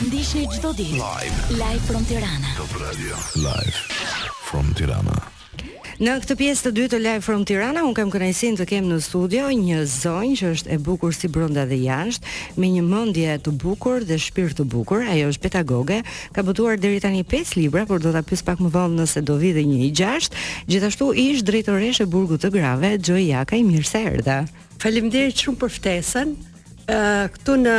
Ndiqni çdo ditë Live from Tirana. Top Radio live from Tirana. Në këtë pjesë të dytë të Live from Tirana, un kam kënaqësinë të kem në studio një zonjë që është e bukur si brenda dhe jashtë, me një mendje të bukur dhe shpirt të bukur. Ajo është pedagoge, ka botuar deri tani 5 libra, por do ta pyes pak më vonë nëse do vi dhe një i gjashtë. Gjithashtu ish drejtoresh e burgut të grave, Xhoi Jakaj, mirë se erdhe. Faleminderit shumë për ftesën. Këtu në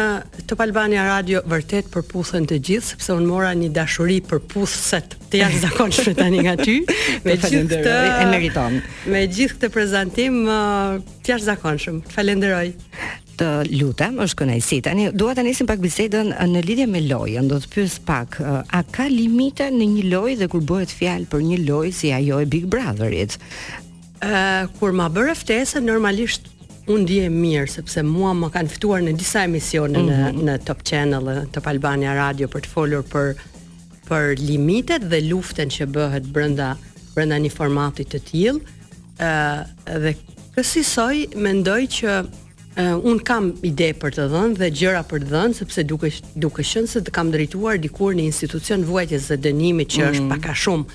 Top Albania Radio vërtet përputhen të gjitha sepse un mora një dashuri përputhje të jashtëzakonshme tani nga ty. Me gjithë këtë e meriton. Me gjithë këtë prezantim të jashtëzakonshëm. Të falenderoj. Të lutem, është kënaqësi. Tani dua ta nisim pak bisedën në lidhje me lojën. Do të pyes pak, a ka limite në një lojë dhe kur bëhet fjalë për një lojë si ajo e Big Brotherit? kur ma bëre ftesën normalisht unë ndjehem mirë sepse mua më kanë ftuar në disa emisione mm -hmm. në mhm. në Top Channel dhe Top Albania Radio për të folur për për limitet dhe luftën që bëhet brenda brenda një formati të tillë. ë uh, dhe kësisoj mendoj që uh, un kam ide për të dhënë dhe gjëra për të dhënë sepse duke duke qenë se e kam drejtuar dikur një institucion vuajtjes së dënimit që mm -hmm. është mhm. pak a shumë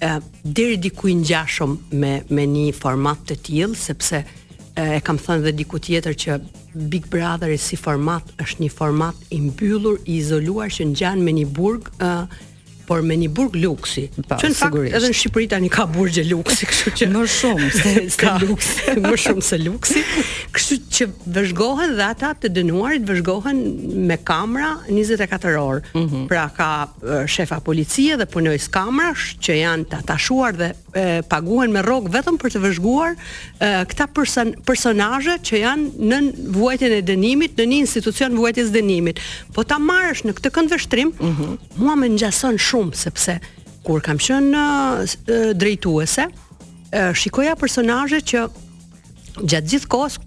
e, deri diku i ngjashëm me me një format të tillë, sepse e, e kam thënë dhe diku tjetër që Big Brother si format është një format i mbyllur, i izoluar që ngjan me një burg ë por me një burg luksi. Po, që në fakt edhe në Shqipëri tani ka burgje luksi, kështu që më shumë se, se luksi, më shumë se luksi. Kështu që vëzhgohen dhe ata të dënuarit vëzhgohen me kamera 24 orë. Mm -hmm. Pra ka shefa policie dhe punojës kamrash që janë të atashuar dhe e, paguhen me rrogë vetëm për të vëzhguar e, këta person, personazhe që janë në vuajtjen e dënimit në një institucion të vuajtjes dënimit. Po ta marrësh në këtë këndvështrim, mm -hmm. mua më ngjason shumë sepse kur kam qenë drejtuese, shikoja personazhe që gjatë gjithë kohës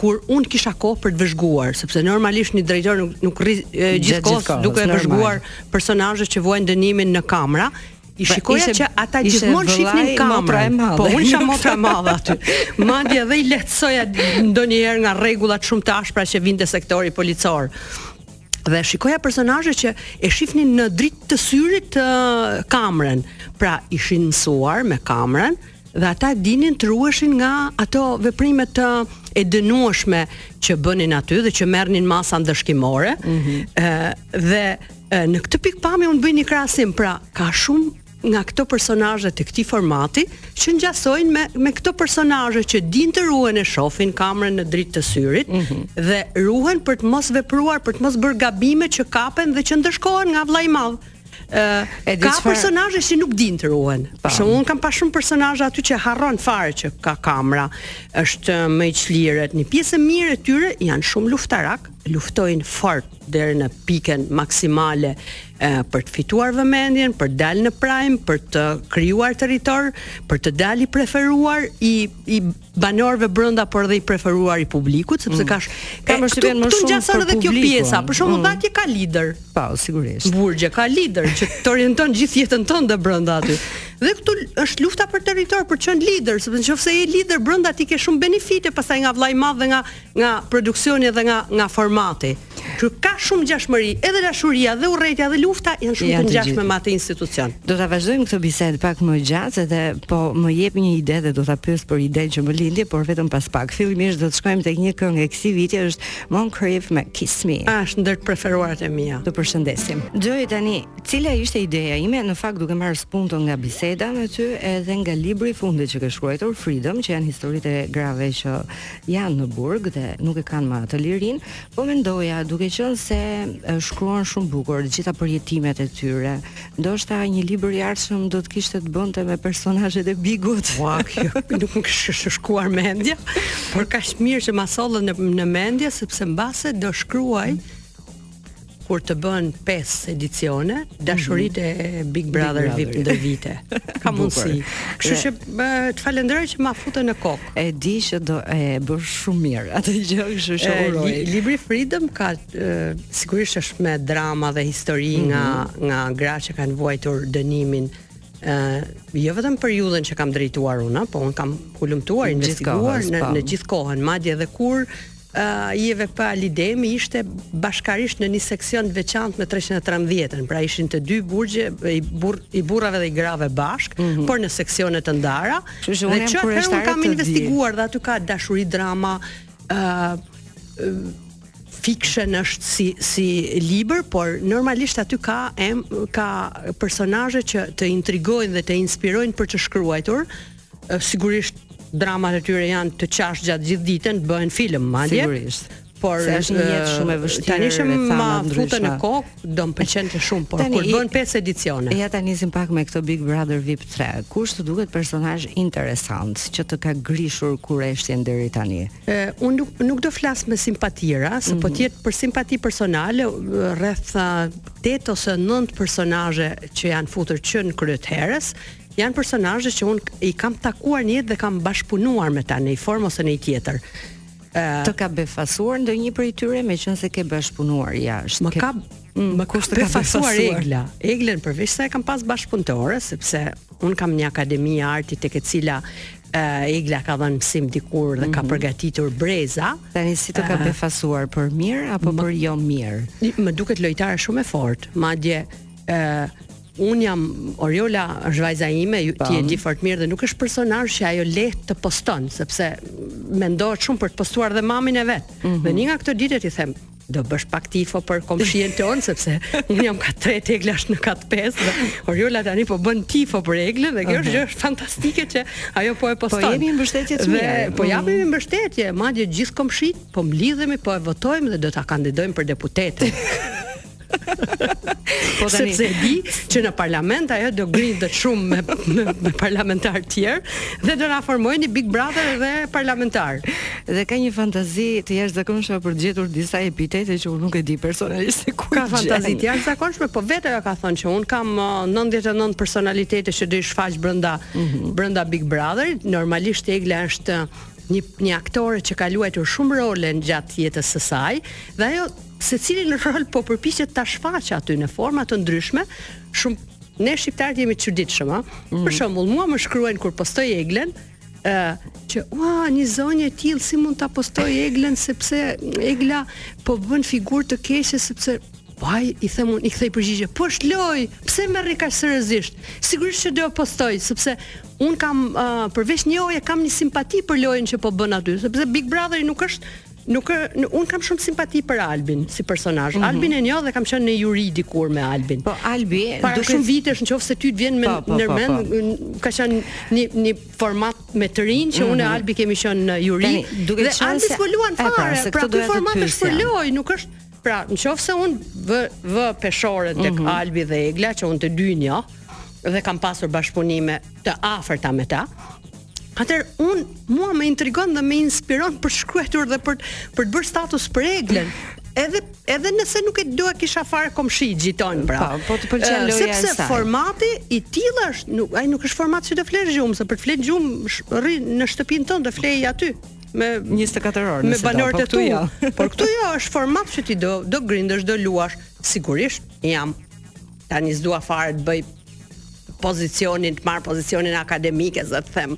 kur un kisha kohë për të vëzhguar, sepse normalisht një drejtor nuk nuk rri gjithë kohës duke vëzhguar personazhet që vuajnë dënimin në kamera, i pra, shikoja që ata gjithmonë shihnin kamera e madhe. Po unë isha motra e madhe aty. Madje edhe i lehtësoja ndonjëherë nga rregullat shumë të ashpra që vinte sektori policor. Dhe shikoja personazhe që e shihnin në dritë të syrit kamrën. Pra ishin mësuar me kamrën, dhe ata dinin të ruheshin nga ato veprime të dënueshme që bënin aty dhe që merrnin masa ndëshkimore. Ëh mm -hmm. dhe e, në këtë pikpamje unë bëj një krahasim, pra ka shumë nga këto personazhe të këtij formati që ngjasojnë me me këto personazhe që dinë të ruhen e shofin kamrën në dritë të syrit mm -hmm. dhe ruhen për të mos vepruar, për të mos bërë gabime që kapen dhe që ndëshkohen nga vllai i madh. Ë, ka personazhe që nuk dinë të ruhen. Për shembull, un kam pa shumë personazhe aty që harron fare që ka kamera, është më i çlirët. Një pjesë e mirë e tyre janë shumë luftarak, luftojnë fort deri në pikën maksimale e, për të fituar vëmendjen, për të dalë në prime, për të krijuar territor, për të dalë i preferuar, i i banorëve brenda por edhe i preferuar i publikut sepse mm. këtu ngjason edhe kjo pjesa për shembull mm. edhe atje ka lider po, sigurisht në burgje ka lider që të orienton gjithë jetën tënde brenda aty dhe këtu është lufta për territor për të qenë lider sepse nëse je lider brenda ti ke shumë benefite pastaj nga vllai i madh dhe nga nga produksioni dhe nga nga formati Që ka shumë ngjashmëri, edhe dashuria dhe urrejtja dhe lufta janë shumë të ngjashme me atë institucion. Do ta vazhdojmë këtë bisedë pak më gjatë dhe po më jep një ide dhe do të pyes për idenë që më lindi, por vetëm pas pak. Fillimisht do të shkojmë tek një këngë e këtij viti është Moncrief me Kiss Me. A është ndër të preferuarat e mia. Të përshëndesim. Joy tani, cila ishte ideja ime në fakt duke marrë spunto nga biseda me ty edhe nga libri i fundit që ke shkruar Freedom, që janë historitë e grave që janë në burg dhe nuk e kanë më atë lirinë, Po mendoja, duke qenë se shkruan shumë bukur të gjitha përjetimet e tyre, ndoshta një libër i ardhshëm do të kishte të bënte me personazhet e Bigut. Ua, kjo nuk më kishte shkuar mendja, por kaq mirë që ma solle në, në mendje sepse mbase do shkruaj kur të bëhen 5 edicione, mhm. dashuritë e Big Brother VIP ndër vite. Ka mundësi. Kështu që të falenderoj që ma fute në kokë. E di që do e bësh shumë mirë atë gjë, kështu që uroj. Libri Freedom ka sigurisht është me drama dhe histori mhm. nga nga gra që kanë vuajtur dënimin ë jo vetëm periudhën që kam drejtuar unë, po un kam hulumtuar, investiguar në, po. në gjithë kohën, madje edhe kur IEVP Ali Demi ishte bashkarisht në një seksion të veçantë me 313-ën, pra ishin të dy burgje i burr i burrave dhe i grave bashk, mm -hmm. por në seksione të ndara. Dhe që atëherë unë kam investiguar dhe aty ka dashuri drama, ë uh, uh, fiction është si si libër, por normalisht aty ka em ka personazhe që të intrigojnë dhe të inspirojnë për të shkruajtur. Ë Sigurisht dramat e tyre janë të qash gjatë gjithë ditën, të bëhen film madje. Sigurisht. Por se është një jetë shumë e vështirë. Tani që ma futën në kokë, do më pëlqente shumë, por tani, kur bën 5 edicione. Ja tani nisim pak me këtë Big Brother VIP 3. Kush të duket personazh interesant që të ka grishur kureshtjen deri tani? Ë, unë nuk nuk do flas me simpatia, se mm -hmm. po mhm. të jetë për simpati personale rreth 8 ose 9 personazhe që janë futur që në krye të herës, Janë personazhe që unë i kam takuar në jetë dhe kam bashkëpunuar me ta në një formë ose në një tjetër. Ë të ka befasuar ndonjë prej tyre meqense ke bashkëpunuar jashtë. Më ka mm, më kush të ka befasuar Egla. Eglën përveçse e kam pas bashkëpunëtore sepse un kam një akademi arti tek e cila uh, Egla ka dhënë mësim dikur dhe mm -hmm. ka mhm. përgatitur breza. Tani si të ka uh, befasuar për mirë apo më, për jo mirë? Më duket lojtare shumë e fortë. Madje ë uh, Unë jam Oriola është vajza ime, ju ti e di fort mirë dhe nuk është personazh që ajo lehtë të poston, sepse mendohet shumë për të postuar dhe mamin e vet. Mm -hmm. Dhe një nga këto ditë i them, do bësh pak tifo për komshien tonë sepse unë jam kat tre Egla është në kat pesë dhe Oriola tani po bën tifo për Eglën dhe kjo është gjë është fantastike që ajo po e po poston. Po jemi mbështetje të mira. Po mhm. japim mbështetje, madje gjithë komshinjtë po mblidhemi, po e votojmë dhe do ta kandidojmë për deputete. po tani s'e di që në parlament ajo do grindet shumë me me, me parlamentarë të tjerë dhe do na formojnë Big Brother dhe parlamentar. Dhe ka një fantazi të jashtëzakonshme për të gjetur disa epitete që unë nuk e di personalisht se ku ka fantazi të jashtëzakonshme, po vetë ajo ka thënë që unë kam 99 uh, personalitete që do i shfaq brenda mm -hmm. brenda Big Brother. Normalisht Egla është një një aktore që ka luajtur shumë role gjatë jetës së saj dhe ajo secilin rol po përpiqet ta shfaqë aty në forma të ndryshme, shumë ne shqiptarët jemi të çuditshëm, ëh. Mm -hmm. Për shembull, mua më shkruajnë kur postoj Eglen, ë uh, që ua një zonjë e tillë si mund ta postojë Eglën sepse Egla po bën figurë të keqe sepse Po ai i them unë, i kthej përgjigje, po është lojë, pse e merrni kaq seriozisht? Sigurisht që do e postoj, sepse un kam uh, përveç njohjes kam një simpati për lojën që po bën aty, sepse Big Brother nuk është Nuk ë un kam shumë simpati për Albin si personazh. Mm -hmm. Albin e njoh dhe kam qenë në juri dikur me Albin. Po Albi, para duke... shumë vitesh nëse ty të vjen ndër po, po, ndër po, mend, po, po. ka qenë një një format me të rinj që mm -hmm. unë e mhm. Albi kemi qenë në juri. Tani, duke dhe Albi se... s'po luan pra, fare, pra, pra ky format është për lojë, nuk është Pra, në qoftë se unë vë, vë peshoren tek mm -hmm. Albi dhe Egla, që unë të dy i njoh dhe kam pasur bashkëpunime të afërta me ta, Atëherë, unë, mua me intrigon dhe me inspiron për të shkruajtur dhe për, për të bërë status për Eglën edhe edhe nëse nuk e do e kisha fare komshi gjiton pra. Po, po të pëlqen loja e saj. Sepse formati i tillë është, nuk ai nuk është format që të flesh gjumë, se për të fjetur gjumë rri në shtëpinë tënde flej aty. me 24 orë me banorët e tu. Por këtu jo, është format që ti do do grindesh, do luash. Sigurisht jam tani s'dua fare të bëj pozicionin, të marr pozicionin akademik, e do them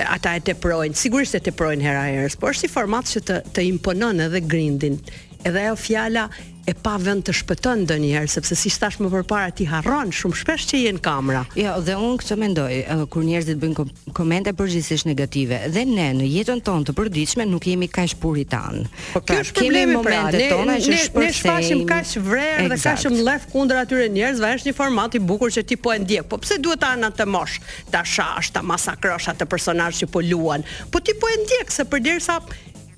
ata e teprojnë, sigurisht e teprojnë hera herës, por është si format që të të imponon edhe grindjen. Edhe ajo fjala e pavend të shpëton ndonjëherë, sepse siç thashë më përpara ti harron shumë shpesh që je në kamera. Jo, dhe unë këtë mendoj, kur njerëzit bëjnë kom komente përgjithsisht negative, dhe ne në jetën tonë të përditshme nuk jemi kaq puritanë. Po pra, kjo është problemi pra, ne, tona që ne, ne shfaqim kaq vrer dhe kaq mllef kundër atyre njerëzve, është një format i bukur që ti po e ndjek. Po pse duhet ta anatemosh, ta shash, ta masakrosh atë personazh që po luan? Po ti po e ndjek se përderisa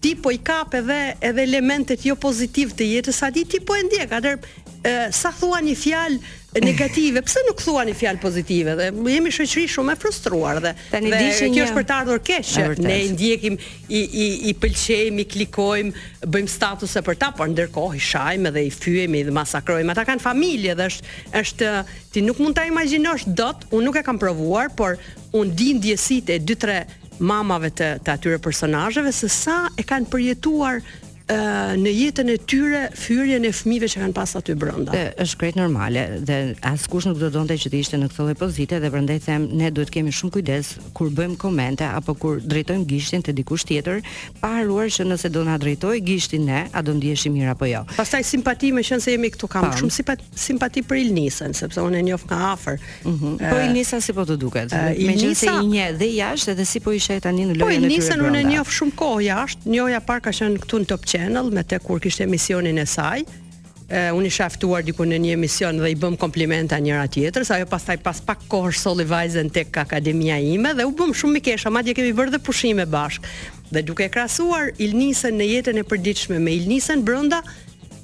Ti po i kap edhe edhe elementet jo pozitivë të jetës së tij, ti po e ndjek. Atëherë, sa thuani fjalë negative, pse nuk thuani fjalë pozitive? Dhe jemi shoqëri shumë e frustruar dhe tani dhe, di çi kjo është për të ardhur keq që ne i ndjekim, i i i pëlqejmë, i klikojmë, bëjmë statuse për ta, por ndërkohë i shajmë dhe i fyejmë dhe masakrojmë. Ata kanë familje dhe është është ti nuk mund ta imagjinosh dot, unë nuk e kam provuar, por unë di ndjesitë e dy tre mamave të të atyre personazheve se sa e kanë përjetuar në jetën e tyre fyerjen e fëmijëve që kanë pas aty brenda. E, është krejt normale dhe askush nuk do donte që të ishte në këtë lloj pozite dhe prandaj them ne duhet të kemi shumë kujdes kur bëjmë komente apo kur drejtojmë gishtin te dikush tjetër, pa harruar që nëse do na drejtojë gishtin ne, a do ndiheshim mirë apo jo. Pastaj simpati, meqenëse jemi këtu kam shumë simpati simpati për Ilnisën, sepse unë e njoh nga afër. Mm -hmm. Po Ilnisa si po të duket? Meqenëse i njeh dhe jashtë edhe si po i sheh tani në po, lojën e tyre. Po Ilnisën unë e njoh shumë kohë jashtë. Njohja e parë ka qenë këtu në Top Channel me të kur kishte emisionin e saj. Uh, unë isha ftuar diku në një emision dhe i bëmë komplimenta njëra tjetrës, ajo pastaj pas pak kohësh solli vajzën tek akademia ime dhe u bëmë shumë mikesha, madje kemi bërë dhe pushime bashkë. Dhe duke krahasuar Ilnisën në jetën e përditshme me Ilnisën brenda,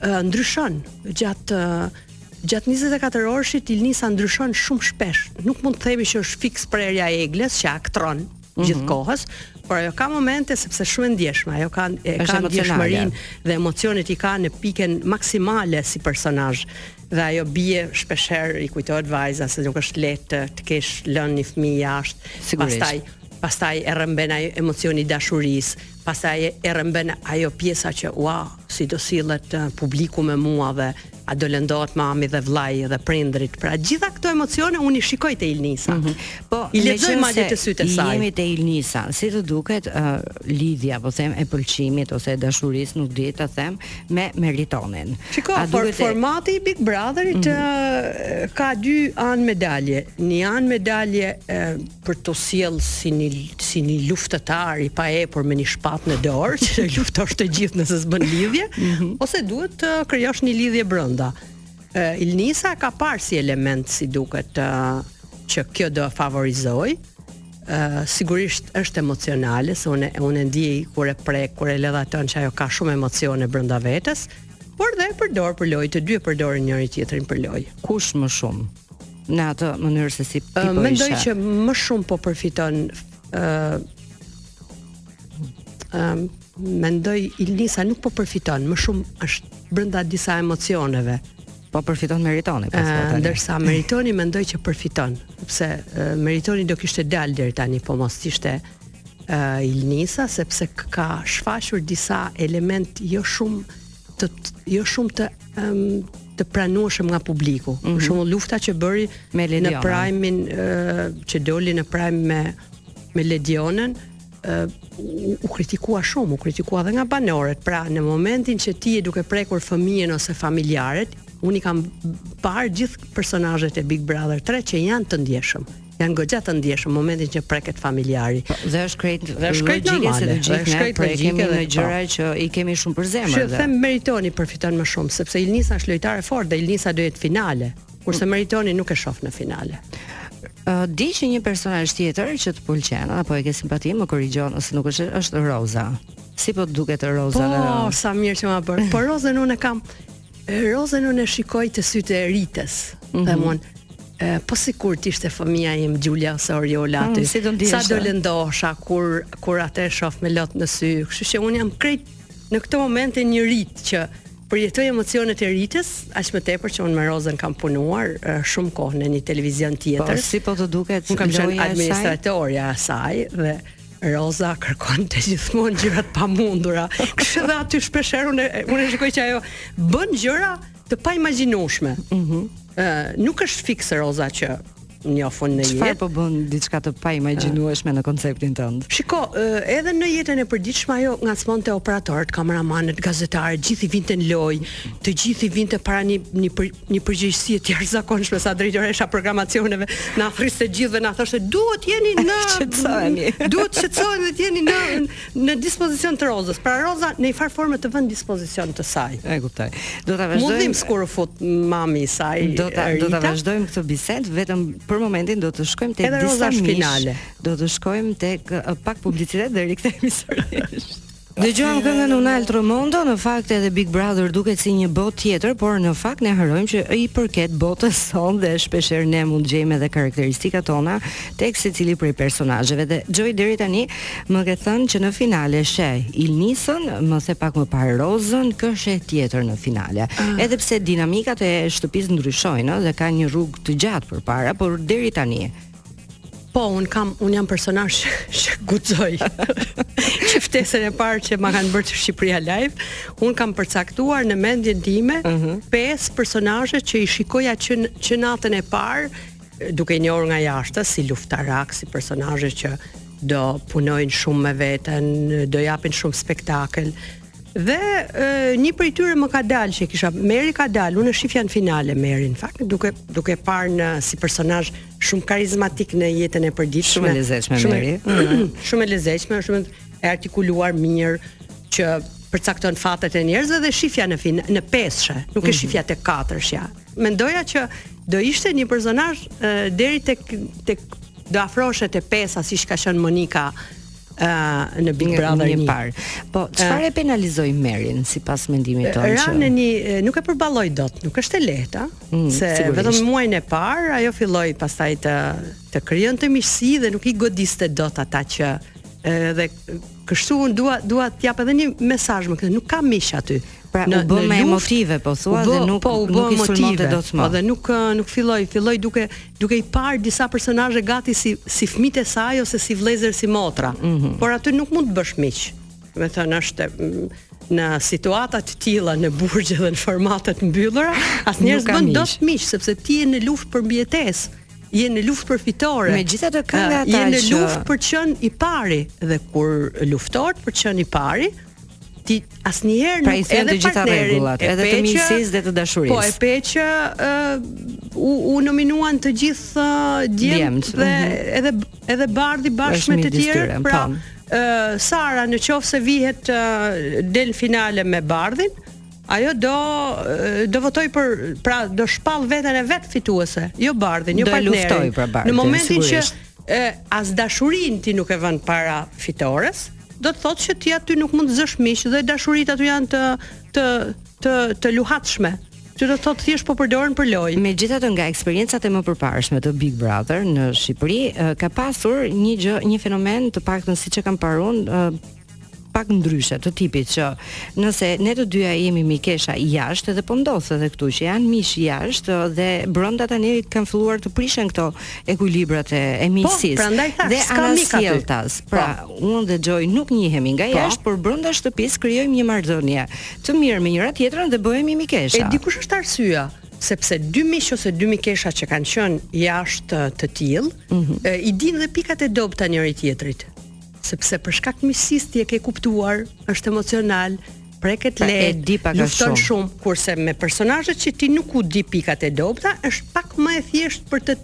ndryshon gjatë gjatë 24 orësh Ilnisa ndryshon shumë shpesh. Nuk mund të themi që është fiks prerja e Eglës që aktron mhm. gjithë kohës, por ajo ka momente sepse është shumë e ndjeshme, ajo ka e ka ndjeshmërinë dhe emocionet i ka në pikën maksimale si personazh dhe ajo bie shpesh herë i kujtohet vajza se nuk është e lehtë të kesh lënë një fëmijë jashtë. Pastaj pastaj e rrëmben ai emocioni i dashurisë, Pastaj e rrëmben ajo pjesa që ua, si do sillet publiku me mua dhe a do lëndohet mami dhe vllai dhe prindërit. Pra gjitha këto emocione unë i shikoj te Ilnisa. Mm -hmm. Po i lexoj madje te sytë e saj. Jemi te Ilnisa. Si të duket uh, lidhja, po them e pëlqimit ose e dashurisë, nuk di ta them, me Meritonin. Shiko, a for, formati i Big Brotherit mm -hmm. uh, ka dy anë medalje. Një anë medalje uh, për t'u sjellë si një si një luftëtar i paepur me një shpatë në dorë, që do e luftosh të gjithë nëse s'bën lidhje, mm -hmm. ose duhet të krijosh një lidhje brenda. Uh, Ilnisa ka parë si element si duket uh, që kjo do favorizoj. Uh, sigurisht është emocionale, se unë unë e ndiej kur e prek, kur e ledhaton që ajo ka shumë emocione brenda vetes, por dhe e përdor për lojë, të dy e përdorin njëri tjetrin për lojë. Kush më shumë? në atë mënyrë se si ti po isha. Mendoj që më shumë po përfiton ë ëm mendoj Ilnisa nuk po përfiton, më shumë është brenda disa emocioneve. Po përfiton Meritoni pas uh, tani. Ndërsa Meritoni mendoj që përfiton, sepse uh, Meritoni do kishte dalë deri tani, po mos ishte uh, Ilnisa sepse ka shfaqur disa element jo shumë të, të jo shumë të um, të pranueshëm nga publiku. Mm -hmm. Për mhm. shembull lufta që bëri me Ledionën. në Prime-in uh, që doli në Prime me me Ledionën, uh, u kritikua shumë, u kritikua edhe nga banorët. Pra, në momentin që ti je duke prekur fëmijën ose familjarët, unë i kam parë gjithë personazhet e Big Brother 3 që janë të ndjeshëm. janë goxha të ndjeshëm momentin që preket familjari. Po, dhe është krejt dhe është krejt normale, se të gjithë ne prekemi në gjëra po. që i kemi shumë për zemër. Që them Meritoni përfiton më shumë sepse Ilnisa është lojtare fort dhe Ilnisa do jetë finale, kurse mm. Meritoni nuk e shoh në finale. Uh, di që një personazh tjetër që të pëlqen apo e ke simpati, më korrigjo nëse nuk është, është Roza. Si po duket Roza? Po, sa mirë që ma bërë. Po Rozën unë e kam Rozën unë e shikoj te sytë e Ritës. Mm -hmm. Them mhm. unë, po sikur të ishte fëmija im Gjulja ose Oriola mm, aty. Mm, si do ndihesha, sa do lëndosha kur, kur atë e shof me lot në sy. Kështu që unë jam krejt në këtë momente një Ritë që përjetoj emocionet e Ritës, aq më tepër që unë me Rozën kam punuar uh, shumë kohë në një televizion tjetër. Po, si po të duket? Unë kam qenë administratorja e saj dhe Roza kërkonte gjithmonë gjëra të pamundura. Kështu dhe aty shpesh herë unë unë shikoj që ajo bën gjëra të paimagjinueshme. Ëh, mm -hmm. uh, nuk është fiks Roza që njof unë në jetë. Çfarë po bën diçka të paimagjinueshme në konceptin tënd? Shiko, edhe në jetën e përditshme ajo ngacmonte operatorët, kameramanët, gazetarët, gjithë i vinte në lojë, të gjithë i vinte para një një Një përgjegjësi e jashtëzakonshme sa drejtoresha e programacioneve na thriste të gjithëve na thoshte duhet jeni në qetësoheni. duhet qetësoheni dhe të jeni në në dispozicion të Rozës. Pra Roza në një farë forme të vë në dispozicion të saj. E kuptoj. Do ta vazhdojmë. Mu duk sikur u fut mami i saj. Do ta do ta vazhdojmë këtë bisedë vetëm për momentin do të shkojmë tek disa finale. Do të shkojmë tek pak publicitet dhe rikthehemi sërish. Dëgjuam këngën Un altro mondo, në fakt edhe Big Brother duket si një botë tjetër, por në fakt ne harrojmë që i përket botës sonë dhe shpeshherë ne mund të gjejmë edhe karakteristikat tona tek secili prej personazheve. Dhe Xhoi deri tani më ke thënë që në finale sheh Ilnisën, më the pak më parë Rozën, kë sheh tjetër në finale. Ah. Edhe pse dinamikat e shtëpisë ndryshojnë ë dhe ka një rrugë të gjatë përpara, por deri tani Po, un kam, unë jam personazh që guxoj. qysh ftesën e parë që ma kanë bërë te Shqipëria Live, un kam përcaktuar në mendjen time uh mhm. -huh. pesë personazhe që i shikoja që që natën e parë duke i njohur nga jashtë si luftarakë, si personazhe që do punojnë shumë me veten, do japin shumë spektakël, Dhe e, një prej tyre më ka dalë që kisha Meri ka dalë, unë e shifja në finale Merin, fakt, duke duke parë në si personazh shumë karizmatik në jetën e përditshme. Shumë e lezetshme shumë, Meri. Mm. shumë e lezetshme, shumë e artikuluar mirë që përcakton fatet e njerëzve dhe shifja në fin, në pesëshe, nuk e mhm. shifja te katërshja. Mendoja që do ishte një personazh deri tek tek do afrohej te pesa siç ka qenë Monika uh, në Big Brother-in e parë. Po, çfarë e penalizoi Merin sipas mendimit tënd? Ra në një nuk e përballoi dot, nuk është e lehtë, mm, se sigurisht. vetëm muajin e parë ajo filloi pastaj të të krijonte miqësi dhe nuk i godiste dot ata që edhe kështu un dua dua të jap edhe një mesazh me këtë nuk ka miq aty Pra në, u bë më emotive, po thua dhe nuk po, u bë nuk emotive, dot më. Po dhe nuk nuk filloi, filloi duke duke i parë disa personazhe gati si si fëmijët e saj ose si vëllezër si motra. Mm -hmm. Por aty nuk mund të bësh miq. Do të thënë është në situata të tilla në burgje dhe në formate të mbyllura, asnjëherë s'bën dot miq sepse ti je në luftë për mbijetesë je në luftë për fitore. Megjithatë ka nga ata që je në luftë për të qenë i pari dhe kur luftohet për të qenë i pari, ti asnjëherë pra, nuk edhe partnerin e edhe të miqësisë dhe të dashurisë. Po e pe që uh, u, u nominuan të gjithë uh, djemt dhe mm -hmm. edhe edhe Bardhi bashkë me të tjerë. Pra, uh, Sara në qoftë se vihet uh, del finale me Bardhin, Ajo do do votojë për, pra do shpall veten e vet fituese, jo Bardhin, jo partnerin. Do luftojë për Bardhin. Në momentin që e, as dashurinë ti nuk e vën para fitores, do të thotë që ti aty nuk mund të zësh miq dhe dashuritë aty janë të të të, të luhatshme që do të thotë thjesht po përdoren për lojë. Megjithatë nga eksperiencat e më përparshme të Big Brother në Shqipëri ka pasur një gjë, një fenomen të paktën siç e kam parë unë, pak ndryshe të tipit që nëse ne të dyja jemi mikesha jashtë dhe po ndodh edhe këtu që janë miq jashtë dhe brenda tani kanë filluar të prishen këto ekuilibrat e e miqësisë. Po, prandaj thashë, dhe s'ka mik aty. Tas, po. pra, po. unë dhe Joy nuk njihemi nga po. jashtë, por brenda shtëpisë krijojmë një marrëdhënie të mirë me njëra tjetrën dhe bëhemi mikesha. E di kush është arsyeja? sepse dy miq ose dy mikesha që kanë qenë jashtë të tillë, mm -hmm. i dinë dhe pikat e dobta njëri tjetrit. sepse për shkak të miqësisë ti e ke kuptuar, është emocional, preket pra, lehtë, e di pak a shumë. shumë, kurse me personazhet që ti nuk u di pikat e dobta, është pak më e thjeshtë për të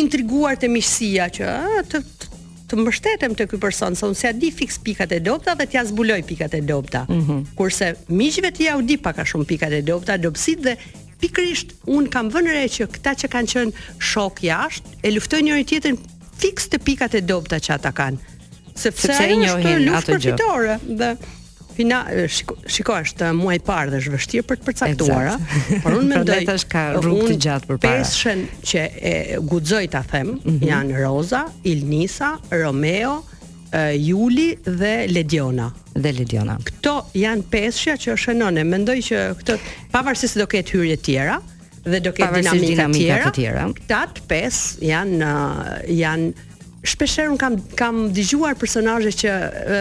intriguar te miqësia që të, të të mbështetem te ky person, se unë s'ia di fiks pikat e dobta dhe t'ia zbuloj pikat e dobta. Mm -hmm. Kurse miqve ti ja u di pak a shumë pikat e dobta, dobësitë dhe Pikërisht unë kam vënë re që këta që kanë qenë shokë jashtë e luftojnë njëri tjetrin fiks te pikat e dobta që ata kanë. Sepse, sepse ajo është një luftë për fitore, dhe fina shiko, shiko është muaji i parë dhe është vështirë për të përcaktuar, por unë mendoj se tash ka rrugë të gjatë përpara. Pesëshen që e guxoj ta them mm -hmm. janë Roza, Ilnisa, Romeo, Juli dhe Lediona. Dhe Lediona. Këto janë pesëshja që unë e mendoj që këta pavarësisht se do ketë hyrje të tjera dhe do ketë dinamika, dinamika të tjera. Këta të pesë janë janë shpeshherë un kam kam dëgjuar personazhe që e,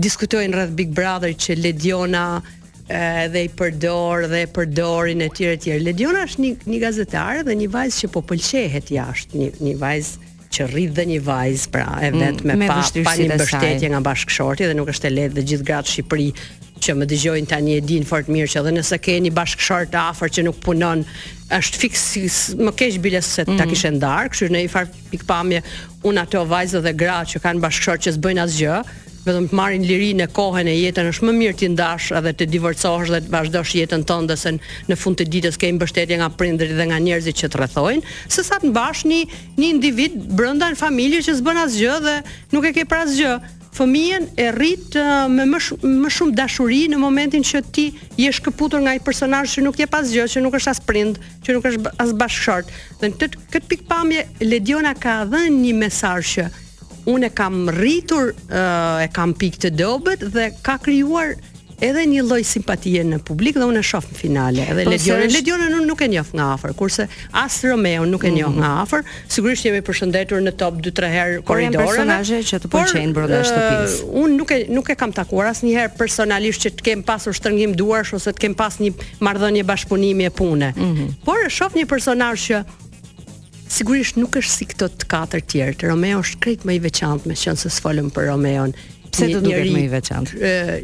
diskutojnë rreth Big Brother që Lediona edhe i përdor dhe e përdorin etj etj. Lediona është një një gazetare dhe një vajzë që po pëlqehet jashtë, një një vajzë që rrit dhe një vajzë pra e mm, vetë me, me pa, pa një mbështetje nga bashkëshorti dhe nuk është e lehtë dhe gjithë gratë Shqipëri që më dëgjojnë tani e dinë fort mirë që edhe nëse ke një bashkëshort të afër që nuk punon, është fiks më keq bile se ta mhm. kishe ndarë, kështu në një farë pikëpamje unë ato vajza dhe gra që kanë bashkëshortë që s'bëjnë asgjë, vetëm të marrin lirinë e kohën e jetën është më mirë t'i ndash edhe të divorcohesh dhe të vazhdosh jetën tënde se në fund të ditës ke mbështetje nga prindërit dhe nga njerëzit që të rrethojnë, sesa të mbash një Një individ brenda në familje që s'bën asgjë dhe nuk e ke për asgjë, fëmijën e rrit me më shumë më shumë dashuri në momentin që ti je shkëputur nga një personazh që nuk jep asgjë, që nuk është as prind, që nuk është as bashkëshort. Dhe në këtë këtë pikëpamje Lediona ka dhënë një mesazh që unë e kam rritur, e kam pikë të dobët dhe ka krijuar edhe një lloj simpatie në publik dhe unë e shoh në finale. Edhe po, Ledionën, është... Ledionën unë nuk e njoh nga afër, kurse as Romeon nuk e njoh mm -hmm. nga afër. Sigurisht jemi përshëndetur në top 2-3 herë korridoreve. Por janë personazhe që të pëlqejnë brenda shtëpisë. Uh, unë nuk e nuk e kam takuar asnjëherë personalisht që të kem pasur shtrëngim duarsh ose të kem pas një marrëdhënie bashkëpunimi e pune. Mm -hmm. Por e shoh një personazh që Sigurisht nuk është si këto të katër të tjerët. Romeo është krejt më i veçantë, meqenëse s'folëm për Romeon. Pse të duket më i veçantë? Ë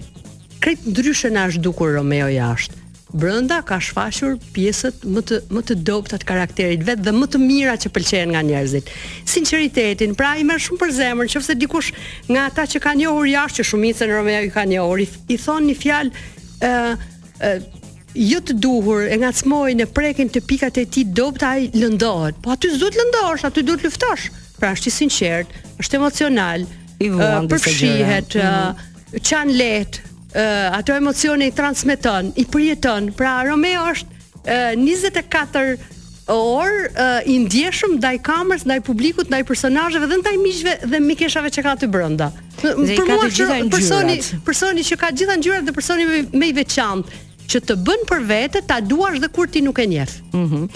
krejt ndryshe na është dukur Romeo jashtë. Brenda ka shfaqur pjesët më të më të dobëta të karakterit të vet dhe më të mira që pëlqehen nga njerëzit. Sinqeritetin, pra i merr shumë për zemër, nëse dikush nga ata që ka njohur jashtë që shumicën Romeo i ka njohur, i, i thonë një fjalë ë ë Jo të duhur, e ngacmojnë, e prekin te pikat e tij të dobëta ai lëndohet. Po aty s'duhet lëndohesh, aty duhet luftosh. Pra është i sinqert, është emocional, i vuan disa gjëra. Përfshihet, mm. qan lehtë, uh, ato emocione i transmeton, i përjeton. Pra Romeo është uh, 24 orë uh, i ndjeshëm ndaj kamerës, ndaj publikut, ndaj personazheve dhe ndaj miqve dhe mikeshave që ka aty brenda. Dhe për mua ka gjitha ngjyrat. Personi, personi që ka gjitha ngjyrat dhe personi më i veçantë që të bën për vete ta duash dhe kur ti nuk e njeh. Ëh. Mm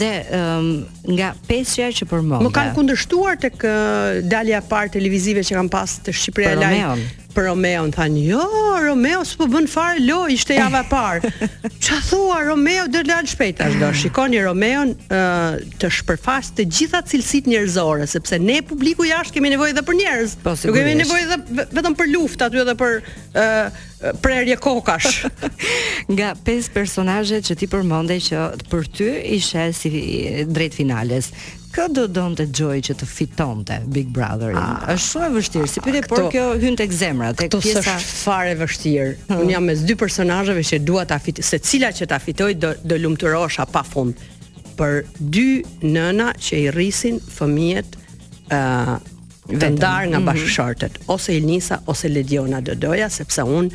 dhe um, nga pesja që përmend. Më kanë kundërshtuar tek uh, dalja e parë televizive që kam pas te Shqipëria Live. Për Romeon thanë, "Jo, Romeo s'po bën fare lojë, ishte java e parë." Ça thua Romeo do dalë shpejt tash do. Shikoni Romeon, ëh, uh, të shpërfaqë të gjitha cilësitë njerëzore, sepse ne publiku jashtë kemi nevojë edhe për njerëz. Po, Nuk kemi nevojë edhe vetëm për luftë aty edhe për ë uh, prerje kokash. Nga pesë personazhet që ti përmende që për ty ishin si drejt finales, kë do donte Joy që të fitonte Big Brother? Ah, është shumë e vështirë, si pyetje, por kjo hyn tek zemra, tek pjesa. Kjo është fare e vështirë. Hmm. Unë jam mes dy personazheve që dua ta fitojë, secila që ta fitojë do do lumturohesha pafund. për dy nëna që i rrisin fëmijët ë uh, të ndarë nga mhm. bashkëshortët, mm -hmm. ose Ilnisa ose Lediona do doja sepse unë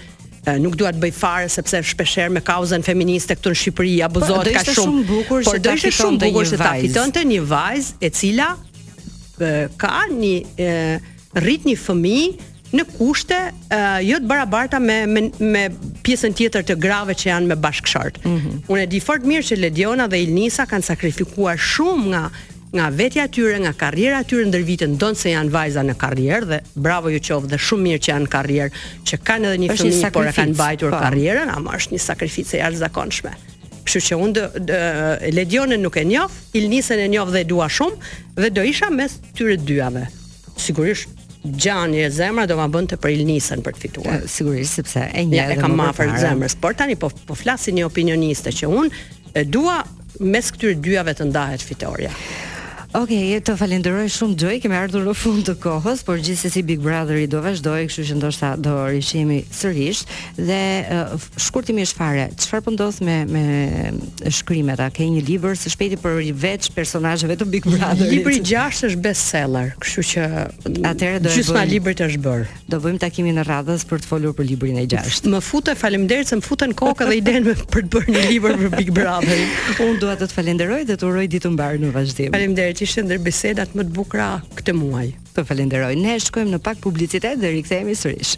nuk dua të bëj fare sepse shpeshherë me kauzën feministe këtu në Shqipëri po, abuzohet ka shumë. shumë bukur por do ishte shumë bukur se ta fitonte një vajzë e cila ka një rrit një fëmijë në kushte uh, jo të barabarta me me, me pjesën tjetër të grave që janë me bashkëshort. Mm -hmm. Unë e di fort mirë që Lediona dhe Ilnisa kanë sakrifikuar shumë nga nga vetja e tyre, nga karriera e tyre ndër vite, ndonëse janë vajza në karrierë dhe bravo ju qoftë dhe shumë mirë që janë në karrierë, që kanë edhe një fëmijë por e kanë mbajtur po. karrierën, ama është një sakrificë e jashtëzakonshme. Kështu që unë Ledionën nuk e njoh, Ilnisën e njoh dhe e dua shumë dhe do isha mes tyre dyave. sigurisht gjani e zemra do ma donte për Ilnisen për të fituar. E, sigurisht sepse e njoh, e kam afër zemrës, por tani po po flas si një opinioniste që un e dua mes këtyre dyjave të ndahet fitorja. Ok, e të falenderoj shumë Joy, kemi ardhur në fund të kohës, por gjithsesi Big Brotheri do vazhdojë, kështu që ndoshta do rishihemi sërish. Dhe shkurtimisht fare, çfarë po ndodh me me shkrimet? A ke një libër së shpejti përveç personazheve të Big Brother? Libri i gjashtë është bestseller, kështu që atëherë do të gjysma librit është bërë. Do bëjmë takimin e radhës për të folur për librin e gjashtë. Më futë faleminderit se më fute në kokë dhe idenë për të bërë një libër për Big Brother. Unë dua të të falenderoj dhe të uroj ditë të mbarë në vazhdim. Faleminderit, ishte ndër bisedat më të bukura këtë muaj. Të falenderoj. Ne shkojmë në pak publicitet dhe rikthehemi sërish.